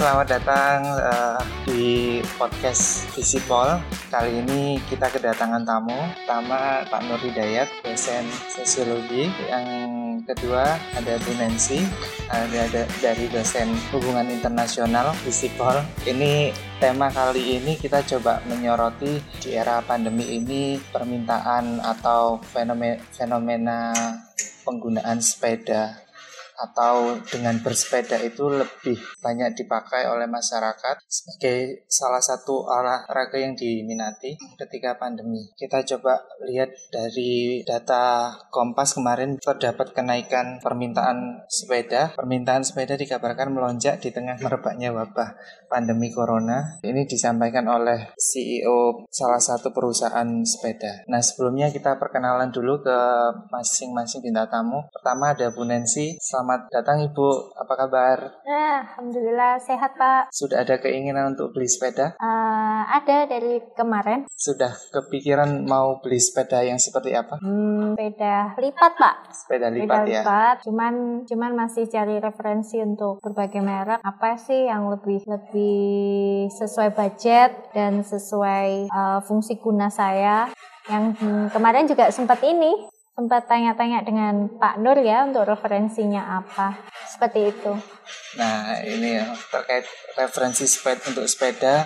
selamat datang uh, di podcast Visipol. Kali ini kita kedatangan tamu. Pertama Pak Nur Hidayat, dosen sosiologi. Yang kedua ada Bu Nancy, ada, ada dari dosen hubungan internasional Visipol. Ini tema kali ini kita coba menyoroti di era pandemi ini permintaan atau fenomena, fenomena penggunaan sepeda atau dengan bersepeda itu lebih banyak dipakai oleh masyarakat sebagai salah satu olahraga yang diminati ketika pandemi. Kita coba lihat dari data Kompas kemarin terdapat kenaikan permintaan sepeda. Permintaan sepeda dikabarkan melonjak di tengah merebaknya wabah pandemi corona. Ini disampaikan oleh CEO salah satu perusahaan sepeda. Nah, sebelumnya kita perkenalan dulu ke masing-masing bintang tamu. Pertama ada Bu Nancy. Selamat Selamat datang Ibu, apa kabar? Nah, Alhamdulillah sehat Pak. Sudah ada keinginan untuk beli sepeda? Uh, ada dari kemarin. Sudah kepikiran mau beli sepeda yang seperti apa? Hmm, sepeda lipat Pak. Sepeda lipat sepeda ya? lipat, cuman cuman masih cari referensi untuk berbagai merek. Apa sih yang lebih lebih sesuai budget dan sesuai uh, fungsi guna saya? Yang hmm, kemarin juga sempat ini sempat tanya-tanya dengan Pak Nur ya untuk referensinya apa seperti itu. Nah ini ya terkait referensi sepeda untuk sepeda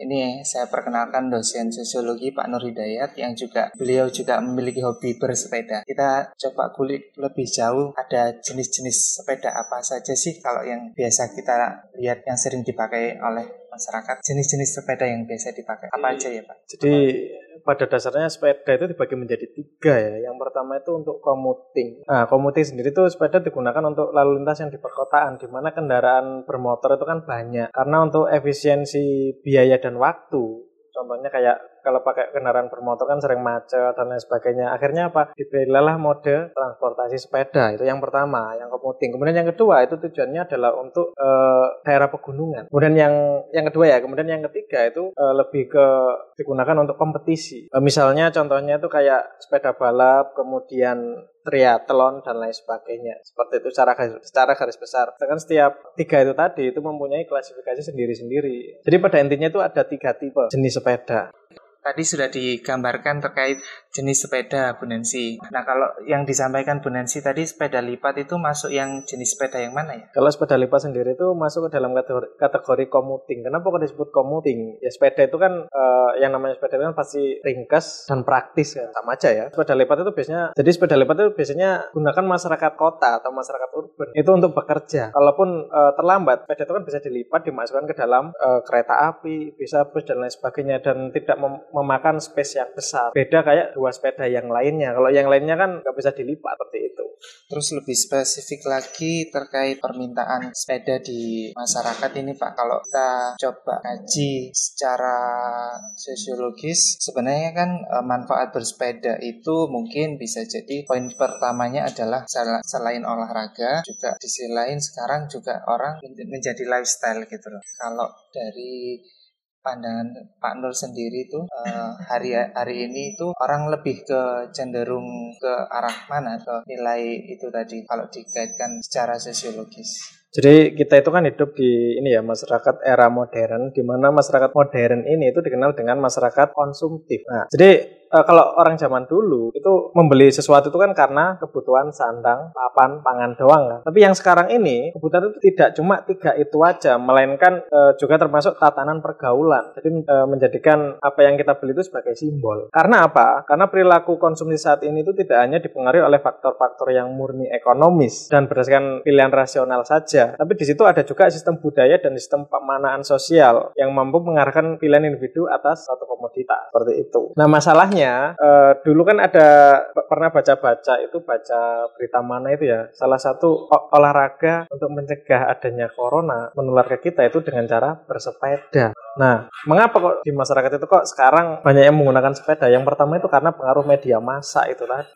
ini saya perkenalkan dosen sosiologi Pak Nur Hidayat yang juga beliau juga memiliki hobi bersepeda. Kita coba kulik lebih jauh ada jenis-jenis sepeda apa saja sih kalau yang biasa kita lihat yang sering dipakai oleh masyarakat. Jenis-jenis sepeda yang biasa dipakai apa aja ya Pak? Jadi pada dasarnya sepeda itu dibagi menjadi tiga ya. Yang pertama itu untuk commuting. Nah, commuting sendiri itu sepeda digunakan untuk lalu lintas yang di perkotaan, di mana kendaraan bermotor itu kan banyak. Karena untuk efisiensi biaya dan waktu, contohnya kayak kalau pakai kendaraan bermotor kan sering macet dan lain sebagainya. Akhirnya apa? Dipilihlah mode transportasi sepeda. Itu yang pertama, yang commuting. Kemudian yang kedua itu tujuannya adalah untuk e, daerah pegunungan. Kemudian yang yang kedua ya, kemudian yang ketiga itu e, lebih ke digunakan untuk kompetisi. E, misalnya contohnya itu kayak sepeda balap, kemudian triathlon dan lain sebagainya. Seperti itu secara garis, secara garis besar. Sedangkan setiap tiga itu tadi itu mempunyai klasifikasi sendiri-sendiri. Jadi pada intinya itu ada tiga tipe jenis sepeda. Tadi sudah digambarkan terkait jenis sepeda Bu Nancy. Nah kalau yang disampaikan Bu Nancy tadi sepeda lipat itu masuk yang jenis sepeda yang mana ya? Kalau sepeda lipat sendiri itu masuk ke dalam kategori, kategori commuting. Kenapa kok disebut commuting? Ya sepeda itu kan uh, yang namanya sepeda itu kan pasti ringkas dan praktis ya. Sama aja ya. Sepeda lipat itu biasanya, jadi sepeda lipat itu biasanya gunakan masyarakat kota atau masyarakat urban. Itu untuk bekerja. Kalaupun uh, terlambat, sepeda itu kan bisa dilipat, dimasukkan ke dalam uh, kereta api, bisa bus dan lain sebagainya dan tidak mem memakan space yang besar. Beda kayak dua sepeda yang lainnya. Kalau yang lainnya kan nggak bisa dilipat seperti itu. Terus lebih spesifik lagi terkait permintaan sepeda di masyarakat ini Pak. Kalau kita coba kaji secara sosiologis, sebenarnya kan e, manfaat bersepeda itu mungkin bisa jadi poin pertamanya adalah selain olahraga, juga di sisi lain sekarang juga orang menjadi lifestyle gitu loh. Kalau dari pandangan Pak Nur sendiri itu uh, hari hari ini itu orang lebih ke cenderung ke arah mana ke nilai itu tadi kalau dikaitkan secara sosiologis. Jadi kita itu kan hidup di ini ya masyarakat era modern di mana masyarakat modern ini itu dikenal dengan masyarakat konsumtif. Nah, jadi uh, kalau orang zaman dulu itu membeli sesuatu itu kan karena kebutuhan sandang, papan, pangan doang kan. Tapi yang sekarang ini kebutuhan itu tidak cuma tiga itu aja, melainkan uh, juga termasuk tatanan pergaulan. Jadi uh, menjadikan apa yang kita beli itu sebagai simbol. Karena apa? Karena perilaku konsumsi saat ini itu tidak hanya dipengaruhi oleh faktor-faktor yang murni ekonomis dan berdasarkan pilihan rasional saja, tapi di situ ada juga sistem budaya dan sistem pemanaan sosial yang mampu mengarahkan pilihan individu atas satu komoditas seperti itu. Nah masalahnya uh, dulu kan ada pernah baca-baca itu baca berita mana itu ya salah satu olahraga untuk mencegah adanya corona menular ke kita itu dengan cara bersepeda. Nah, mengapa kok di masyarakat itu kok sekarang banyak yang menggunakan sepeda? Yang pertama itu karena pengaruh media massa itu tadi.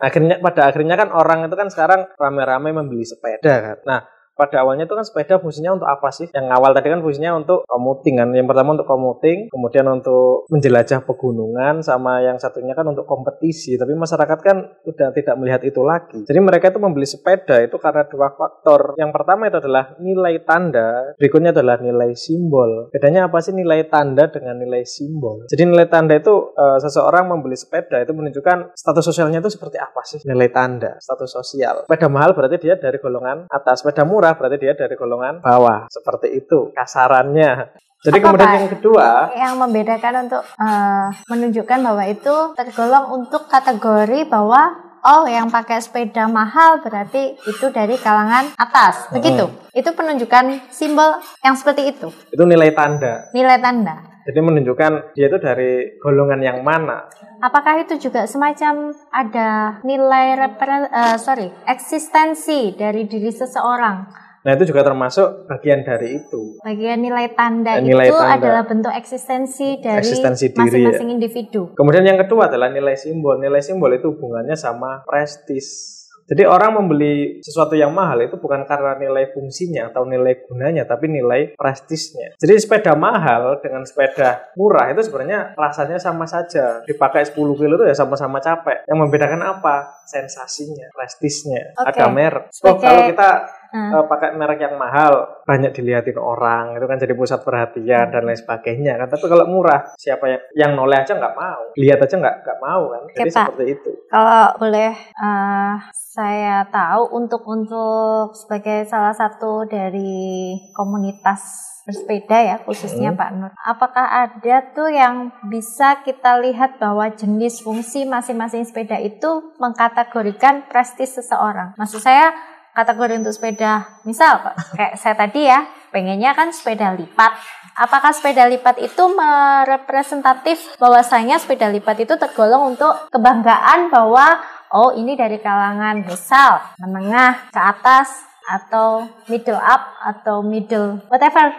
Akhirnya pada akhirnya kan orang itu kan sekarang rame-rame membeli sepeda kan. Nah, pada awalnya itu kan sepeda fungsinya untuk apa sih? Yang awal tadi kan fungsinya untuk commuting kan. Yang pertama untuk commuting, kemudian untuk menjelajah pegunungan, sama yang satunya kan untuk kompetisi. Tapi masyarakat kan udah tidak melihat itu lagi. Jadi mereka itu membeli sepeda itu karena dua faktor. Yang pertama itu adalah nilai tanda, berikutnya adalah nilai simbol. Bedanya apa sih nilai tanda dengan nilai simbol? Jadi nilai tanda itu e, seseorang membeli sepeda itu menunjukkan status sosialnya itu seperti apa sih? Nilai tanda, status sosial. Sepeda mahal berarti dia dari golongan atas, sepeda murah berarti dia dari golongan bawah. Seperti itu kasarannya. Jadi Apa, kemudian Pak? yang kedua, yang membedakan untuk eh, menunjukkan bahwa itu tergolong untuk kategori bahwa oh yang pakai sepeda mahal berarti itu dari kalangan atas. Begitu. Itu penunjukan simbol yang seperti itu? Itu nilai tanda. nilai tanda. Jadi menunjukkan dia itu dari golongan yang mana. apakah itu juga semacam ada nilai refer eh, sorry eksistensi dari diri seseorang Nah itu juga termasuk bagian dari itu. bagian nilai tanda Nilai itu tanda. adalah bentuk eksistensi dari masing-masing individu Kemudian yang kedua adalah nilai simbol. Nilai simbol itu hubungannya sama prestis. Jadi orang membeli sesuatu yang mahal itu bukan karena nilai fungsinya atau nilai gunanya, tapi nilai prestisnya. Jadi sepeda mahal dengan sepeda murah itu sebenarnya rasanya sama saja. Dipakai 10 kilo itu ya sama-sama capek. Yang membedakan apa? Sensasinya, prestisnya. Oke. Ada merek. Oh, kalau kita Eh, pakai merek yang mahal banyak dilihatin orang itu kan jadi pusat perhatian dan lain sebagainya kan tapi kalau murah siapa yang yang noleh aja nggak mau lihat aja nggak nggak mau kan jadi Oke, Pak. seperti itu Kalau boleh eh, saya tahu untuk untuk sebagai salah satu dari komunitas bersepeda ya khususnya Hmm. Pak Nur. Apakah ada tuh yang bisa kita lihat bahwa jenis fungsi masing-masing sepeda itu mengkategorikan prestis seseorang? Maksud saya kategori untuk sepeda, misal kayak saya tadi ya, pengennya kan sepeda lipat. Apakah sepeda lipat itu merepresentatif bahwasanya sepeda lipat itu tergolong untuk kebanggaan bahwa oh ini dari kalangan besar, menengah, ke atas atau middle up atau middle whatever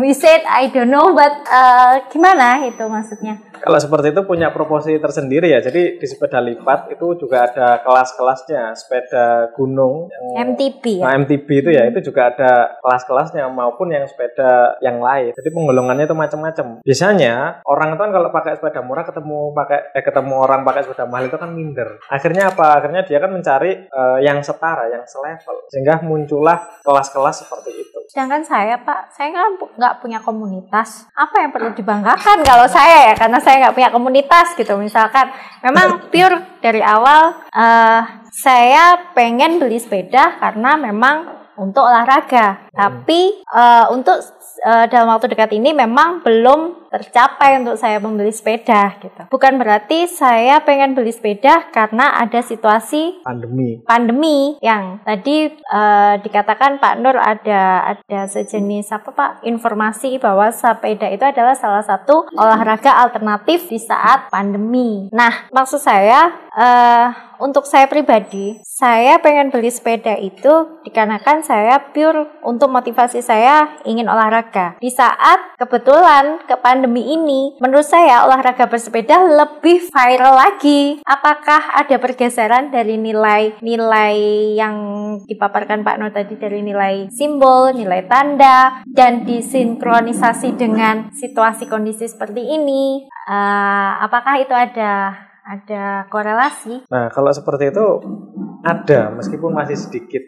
we said I don't know but uh, gimana itu maksudnya kalau seperti itu punya proporsi tersendiri ya jadi di sepeda lipat itu juga ada kelas-kelasnya sepeda gunung yang MTB ya Nah, MTB itu ya, itu juga ada kelas-kelasnya maupun yang sepeda yang lain. Jadi penggolongannya itu macam-macam. Biasanya orang itu kan kalau pakai sepeda murah ketemu pakai eh ketemu orang pakai sepeda mahal itu kan minder. Akhirnya apa? Akhirnya dia kan mencari eh, yang setara, yang selevel. Sehingga muncullah kelas-kelas seperti itu. Sedangkan saya Pak, saya kan nggak punya komunitas. Apa yang perlu dibanggakan kalau saya ya? Karena saya nggak punya komunitas gitu. Misalkan, memang pure dari awal eh, saya pengen beli sepeda karena memang untuk olahraga. Tapi eh, untuk eh, dalam waktu dekat ini memang belum tercapai untuk saya membeli sepeda gitu. Bukan berarti saya pengen beli sepeda karena ada situasi Pandemi. pandemi yang tadi eh, dikatakan Pak Nur ada ada sejenis apa Pak informasi bahwa sepeda itu adalah salah satu olahraga alternatif di saat pandemi. Nah, maksud saya eh, untuk saya pribadi, saya pengen beli sepeda itu dikarenakan saya pure untuk motivasi saya ingin olahraga. Di saat kebetulan ke pandemi ini, menurut saya olahraga bersepeda lebih viral lagi. Apakah ada pergeseran dari nilai-nilai yang dipaparkan Pak Nur tadi dari nilai simbol, nilai tanda, dan disinkronisasi dengan situasi kondisi seperti ini? Eh, apakah itu ada ada korelasi? Nah, kalau seperti itu ada, meskipun masih sedikit.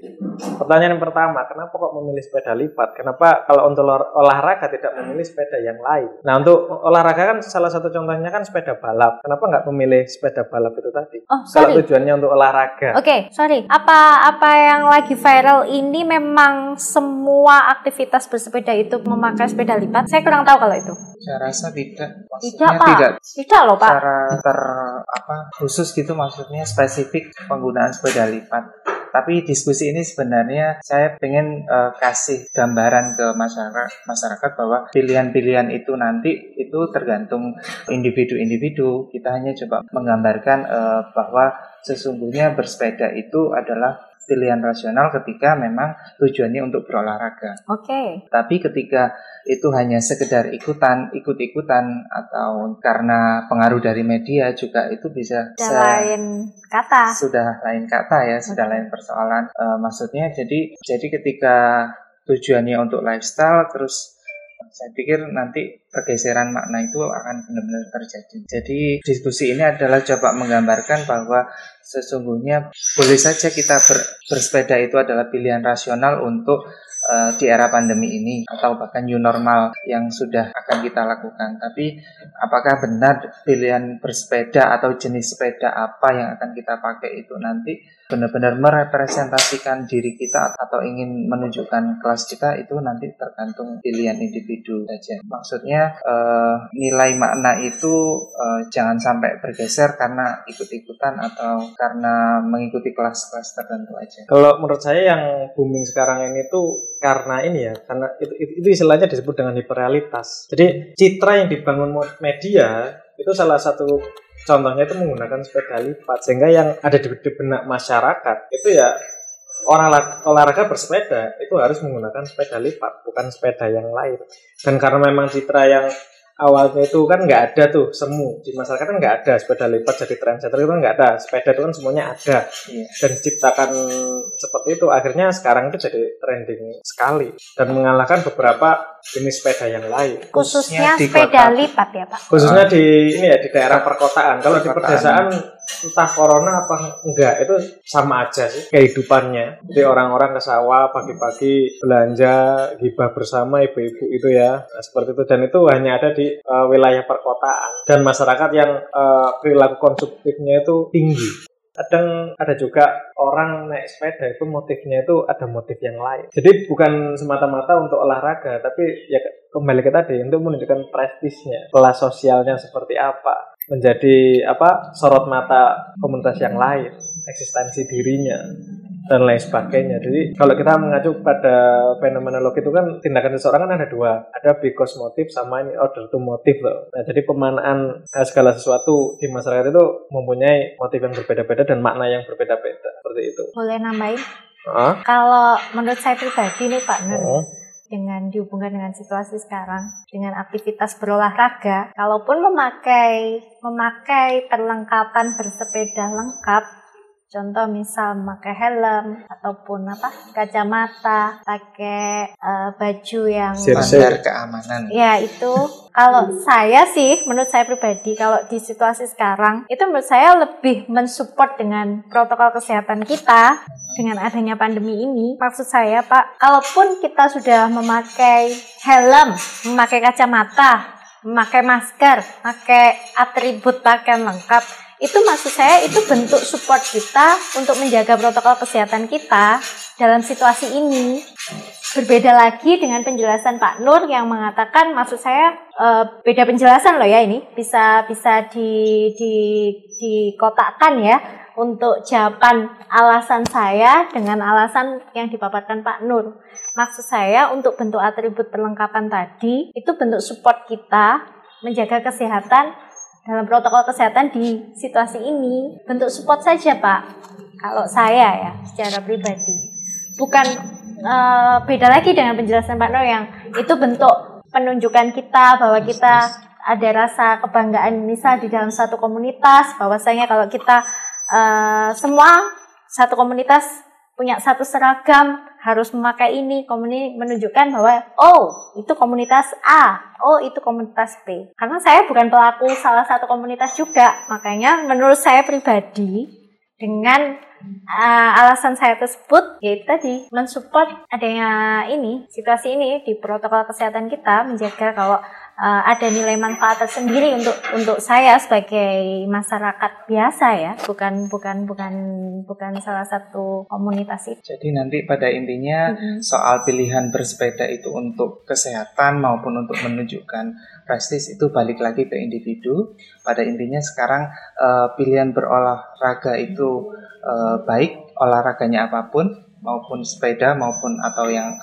Pertanyaan yang pertama, kenapa kok memilih sepeda lipat? Kenapa kalau untuk olah- olahraga tidak memilih sepeda yang lain? Nah, untuk olahraga kan salah satu contohnya kan sepeda balap. Kenapa nggak memilih sepeda balap itu tadi? Oh, Kalau sorry. tujuannya untuk olahraga. Oke, sorry. Apa apa yang lagi viral ini memang semua aktivitas bersepeda itu memakai sepeda lipat? Saya kurang tahu kalau itu. Saya rasa tidak. Tidak, Maksudnya Pak. Tidak Tidak loh, Pak. secara ter apa khusus gitu maksudnya spesifik penggunaan sepeda lipat. Tapi diskusi ini sebenarnya saya pengen eh, kasih gambaran ke masyarakat masyarakat bahwa pilihan-pilihan itu nanti itu tergantung individu-individu. Kita hanya coba menggambarkan eh, bahwa sesungguhnya bersepeda itu adalah pilihan rasional ketika memang tujuannya untuk berolahraga. Oke. Okay. Tapi ketika itu hanya sekedar ikutan, ikut-ikutan atau karena pengaruh dari media juga itu bisa se lain kata. Sudah lain kata ya, okay. sudah lain persoalan. E, maksudnya jadi jadi ketika tujuannya untuk lifestyle terus saya pikir nanti pergeseran makna itu akan benar-benar terjadi. Jadi diskusi ini adalah coba menggambarkan bahwa sesungguhnya boleh saja kita ber, bersepeda itu adalah pilihan rasional untuk uh, di era pandemi ini atau bahkan new normal yang sudah akan kita lakukan. Tapi apakah benar pilihan bersepeda atau jenis sepeda apa yang akan kita pakai itu nanti benar-benar merepresentasikan diri kita atau ingin menunjukkan kelas kita itu nanti tergantung pilihan individu saja. Maksudnya uh, nilai makna itu uh, jangan sampai bergeser karena ikut-ikutan atau karena mengikuti kelas-kelas tertentu aja. Kalau menurut saya yang booming sekarang ini tuh karena ini ya, karena itu, itu, itu istilahnya disebut dengan hiperrealitas. Jadi citra yang dibangun media itu salah satu contohnya itu menggunakan sepeda lipat sehingga yang ada di, di benak masyarakat itu ya orang olahraga bersepeda itu harus menggunakan sepeda lipat bukan sepeda yang lain. Dan karena memang citra yang awalnya itu kan nggak ada tuh semu. Di masyarakat kan nggak ada sepeda lipat jadi trendsetter itu kan nggak ada. Sepeda itu kan semuanya ada. Iya. dan diciptakan seperti itu akhirnya sekarang itu jadi trending sekali. Dan mengalahkan beberapa jenis sepeda yang lain. Khususnya di sepeda kota. lipat ya pak? Khususnya di ini ya di daerah perkotaan. Kalau di pedesaan entah corona apa enggak itu sama aja sih kehidupannya. Jadi orang-orang ke sawah pagi-pagi belanja gibah bersama ibu-ibu itu ya nah, seperti itu. Dan itu hanya ada di uh, wilayah perkotaan. Dan masyarakat yang uh, perilaku konsumtifnya itu tinggi. Kadang ada juga orang naik sepeda itu motifnya itu ada motif yang lain. Jadi bukan semata-mata untuk olahraga, tapi ya kembali ke tadi untuk menunjukkan prestisnya, kelas sosialnya seperti apa, menjadi apa sorot mata komunitas yang lain, eksistensi dirinya dan lain sebagainya. Jadi kalau kita mengacu pada fenomenologi itu kan tindakan seseorang kan ada dua, ada because motif sama ini order to motif loh. Nah jadi pemanaan eh, segala sesuatu di masyarakat itu mempunyai motif yang berbeda-beda dan makna yang berbeda-beda seperti itu. Boleh nambahin? Huh? Kalau menurut saya pribadi nih Pak Nur, uh dengan dihubungkan dengan situasi sekarang dengan aktivitas berolahraga. Kalaupun memakai memakai perlengkapan bersepeda lengkap Contoh misal memakai helm ataupun apa kacamata, pakai uh, baju yang standar keamanan. Ya itu kalau saya sih menurut saya pribadi kalau di situasi sekarang itu menurut saya lebih mensupport dengan protokol kesehatan kita dengan adanya pandemi ini. Maksud saya Pak, kalaupun kita sudah memakai helm, memakai kacamata, memakai masker, pakai atribut pakaian lengkap, itu maksud saya itu bentuk support kita untuk menjaga protokol kesehatan kita dalam situasi ini. Berbeda lagi dengan penjelasan Pak Nur yang mengatakan maksud saya e, beda penjelasan loh ya ini bisa bisa di di dikotakkan ya untuk jawaban alasan saya dengan alasan yang dipaparkan Pak Nur. Maksud saya untuk bentuk atribut perlengkapan tadi itu bentuk support kita menjaga kesehatan dalam protokol kesehatan di situasi ini. Bentuk support saja Pak. Kalau saya ya secara pribadi. Bukan uh, beda lagi dengan penjelasan Pak Nur yang itu bentuk penunjukan kita bahwa kita ada rasa kebanggaan misal di dalam satu komunitas bahwasanya kalau kita uh, semua satu komunitas punya satu seragam harus memakai ini. Komunitas menunjukkan bahwa oh itu komunitas A. Oh itu komunitas B. Karena saya bukan pelaku salah satu komunitas juga. Makanya menurut saya pribadi dengan uh, alasan saya tersebut yaitu tadi mensupport adanya ini situasi ini di protokol kesehatan kita menjaga kalau uh, ada nilai manfaat tersendiri untuk untuk saya sebagai masyarakat biasa ya, bukan bukan bukan bukan salah satu komunitas itu. Jadi nanti pada intinya mm-hmm. soal pilihan bersepeda itu untuk kesehatan maupun untuk menunjukkan prestis itu balik lagi ke individu. Pada intinya sekarang uh, pilihan berolahraga itu uh, baik olahraganya apa pun maupun sepeda maupun atau yang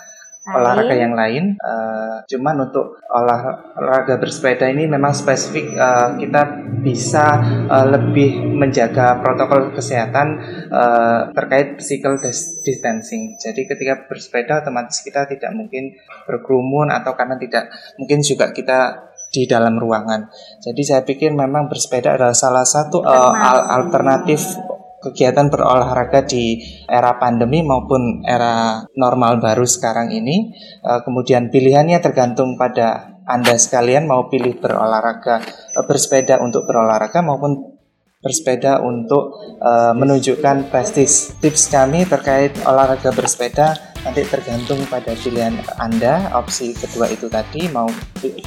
olahraga yang lain. Uh, cuman untuk olahraga bersepeda ini memang spesifik uh, kita bisa uh, lebih menjaga protokol kesehatan uh, terkait physical distancing. Jadi ketika bersepeda otomatis kita tidak mungkin berkerumun atau karena tidak mungkin juga kita di dalam ruangan. Jadi saya pikir memang bersepeda adalah salah satu uh, alternatif kegiatan berolahraga di era pandemi maupun era normal baru sekarang ini. Uh, kemudian pilihannya tergantung pada Anda sekalian mau pilih berolahraga uh, bersepeda untuk berolahraga maupun bersepeda untuk uh, menunjukkan prestis. Tips kami terkait olahraga bersepeda nanti tergantung pada pilihan Anda. Opsi kedua itu tadi mau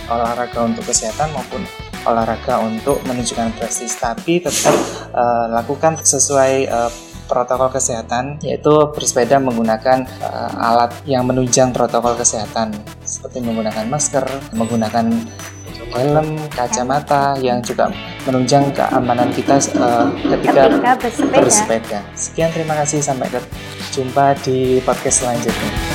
olahraga untuk kesehatan maupun olahraga untuk menunjukkan prestis. Tapi tetap uh, lakukan sesuai uh, protokol kesehatan yaitu bersepeda menggunakan uh, alat yang menunjang protokol kesehatan seperti menggunakan masker, menggunakan helm, kacamata yang juga menunjang keamanan kita uh, ketika, ketika bersepeda. bersepeda. Sekian terima kasih sampai jumpa di podcast selanjutnya.